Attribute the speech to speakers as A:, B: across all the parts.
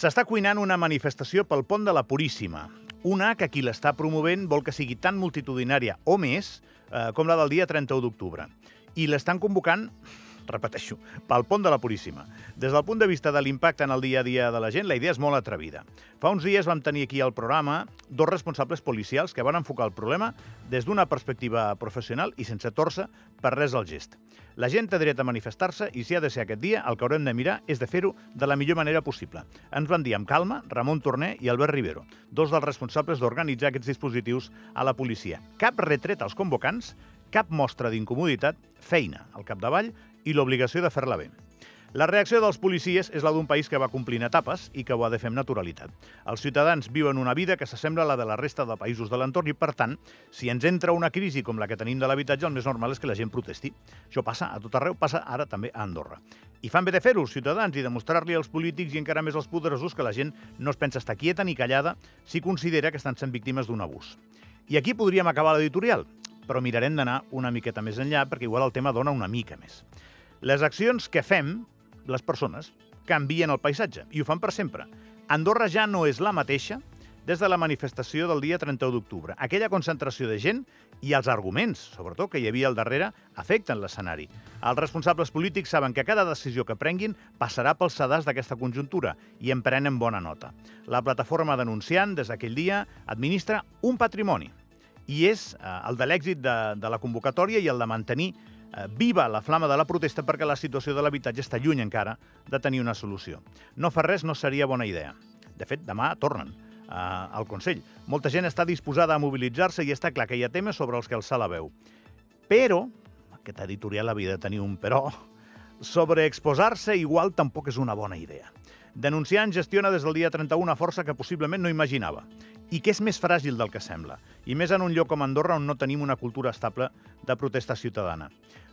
A: S'està cuinant una manifestació pel pont de la Puríssima. Una que qui l'està promovent vol que sigui tan multitudinària o més eh, com la del dia 31 d'octubre. I l'estan convocant repeteixo, pel pont de la Puríssima. Des del punt de vista de l'impacte en el dia a dia de la gent, la idea és molt atrevida. Fa uns dies vam tenir aquí al programa dos responsables policials que van enfocar el problema des d'una perspectiva professional i sense torça per res al gest. La gent té dret a manifestar-se i si ha de ser aquest dia, el que haurem de mirar és de fer-ho de la millor manera possible. Ens van dir amb calma Ramon Torné i Albert Rivero, dos dels responsables d'organitzar aquests dispositius a la policia. Cap retret als convocants, cap mostra d'incomoditat, feina al capdavall i l'obligació de fer-la bé. La reacció dels policies és la d'un país que va complint etapes i que ho ha de fer amb naturalitat. Els ciutadans viuen una vida que s'assembla a la de la resta de països de l'entorn i, per tant, si ens entra una crisi com la que tenim de l'habitatge, el més normal és que la gent protesti. Això passa a tot arreu, passa ara també a Andorra. I fan bé de fer-ho els ciutadans i demostrar-li als polítics i encara més als poderosos que la gent no es pensa estar quieta ni callada si considera que estan sent víctimes d'un abús. I aquí podríem acabar l'editorial, però mirarem d'anar una miqueta més enllà perquè igual el tema dona una mica més. Les accions que fem, les persones, canvien el paisatge i ho fan per sempre. Andorra ja no és la mateixa des de la manifestació del dia 31 d'octubre. Aquella concentració de gent i els arguments, sobretot, que hi havia al darrere, afecten l'escenari. Els responsables polítics saben que cada decisió que prenguin passarà pel sedàs d'aquesta conjuntura i en prenen bona nota. La plataforma denunciant, des d'aquell dia, administra un patrimoni i és eh, el de l'èxit de, de la convocatòria i el de mantenir eh, viva la flama de la protesta perquè la situació de l'habitatge està lluny encara de tenir una solució. No fa res no seria bona idea. De fet, demà tornen eh, al Consell. Molta gent està disposada a mobilitzar-se i està clar que hi ha temes sobre els que alçar la veu. Però, aquest editorial havia de tenir un però, sobreexposar-se igual tampoc és una bona idea. Denunciant gestiona des del dia 31 una força que possiblement no imaginava i que és més fràgil del que sembla, i més en un lloc com Andorra on no tenim una cultura estable de protesta ciutadana.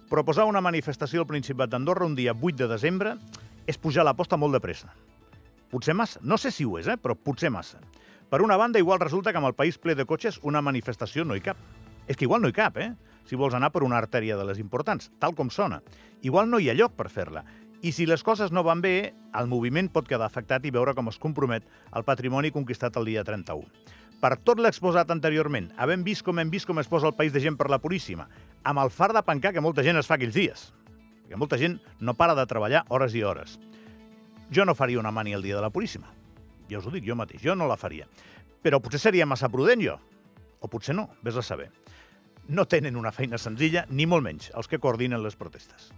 A: Proposar una manifestació al Principat d'Andorra un dia 8 de desembre és pujar l'aposta molt de pressa. Potser massa. No sé si ho és, eh? però potser massa. Per una banda, igual resulta que amb el país ple de cotxes una manifestació no hi cap. És que igual no hi cap, eh? Si vols anar per una artèria de les importants, tal com sona. Igual no hi ha lloc per fer-la. I si les coses no van bé, el moviment pot quedar afectat i veure com es compromet el patrimoni conquistat el dia 31. Per tot l'exposat anteriorment, havent vist com hem vist com es posa el país de gent per la Puríssima, amb el far de pencar que molta gent es fa aquells dies, perquè molta gent no para de treballar hores i hores. Jo no faria una mani el dia de la Puríssima. Ja us ho dic jo mateix, jo no la faria. Però potser seria massa prudent jo. O potser no, vés a saber. No tenen una feina senzilla, ni molt menys, els que coordinen les protestes.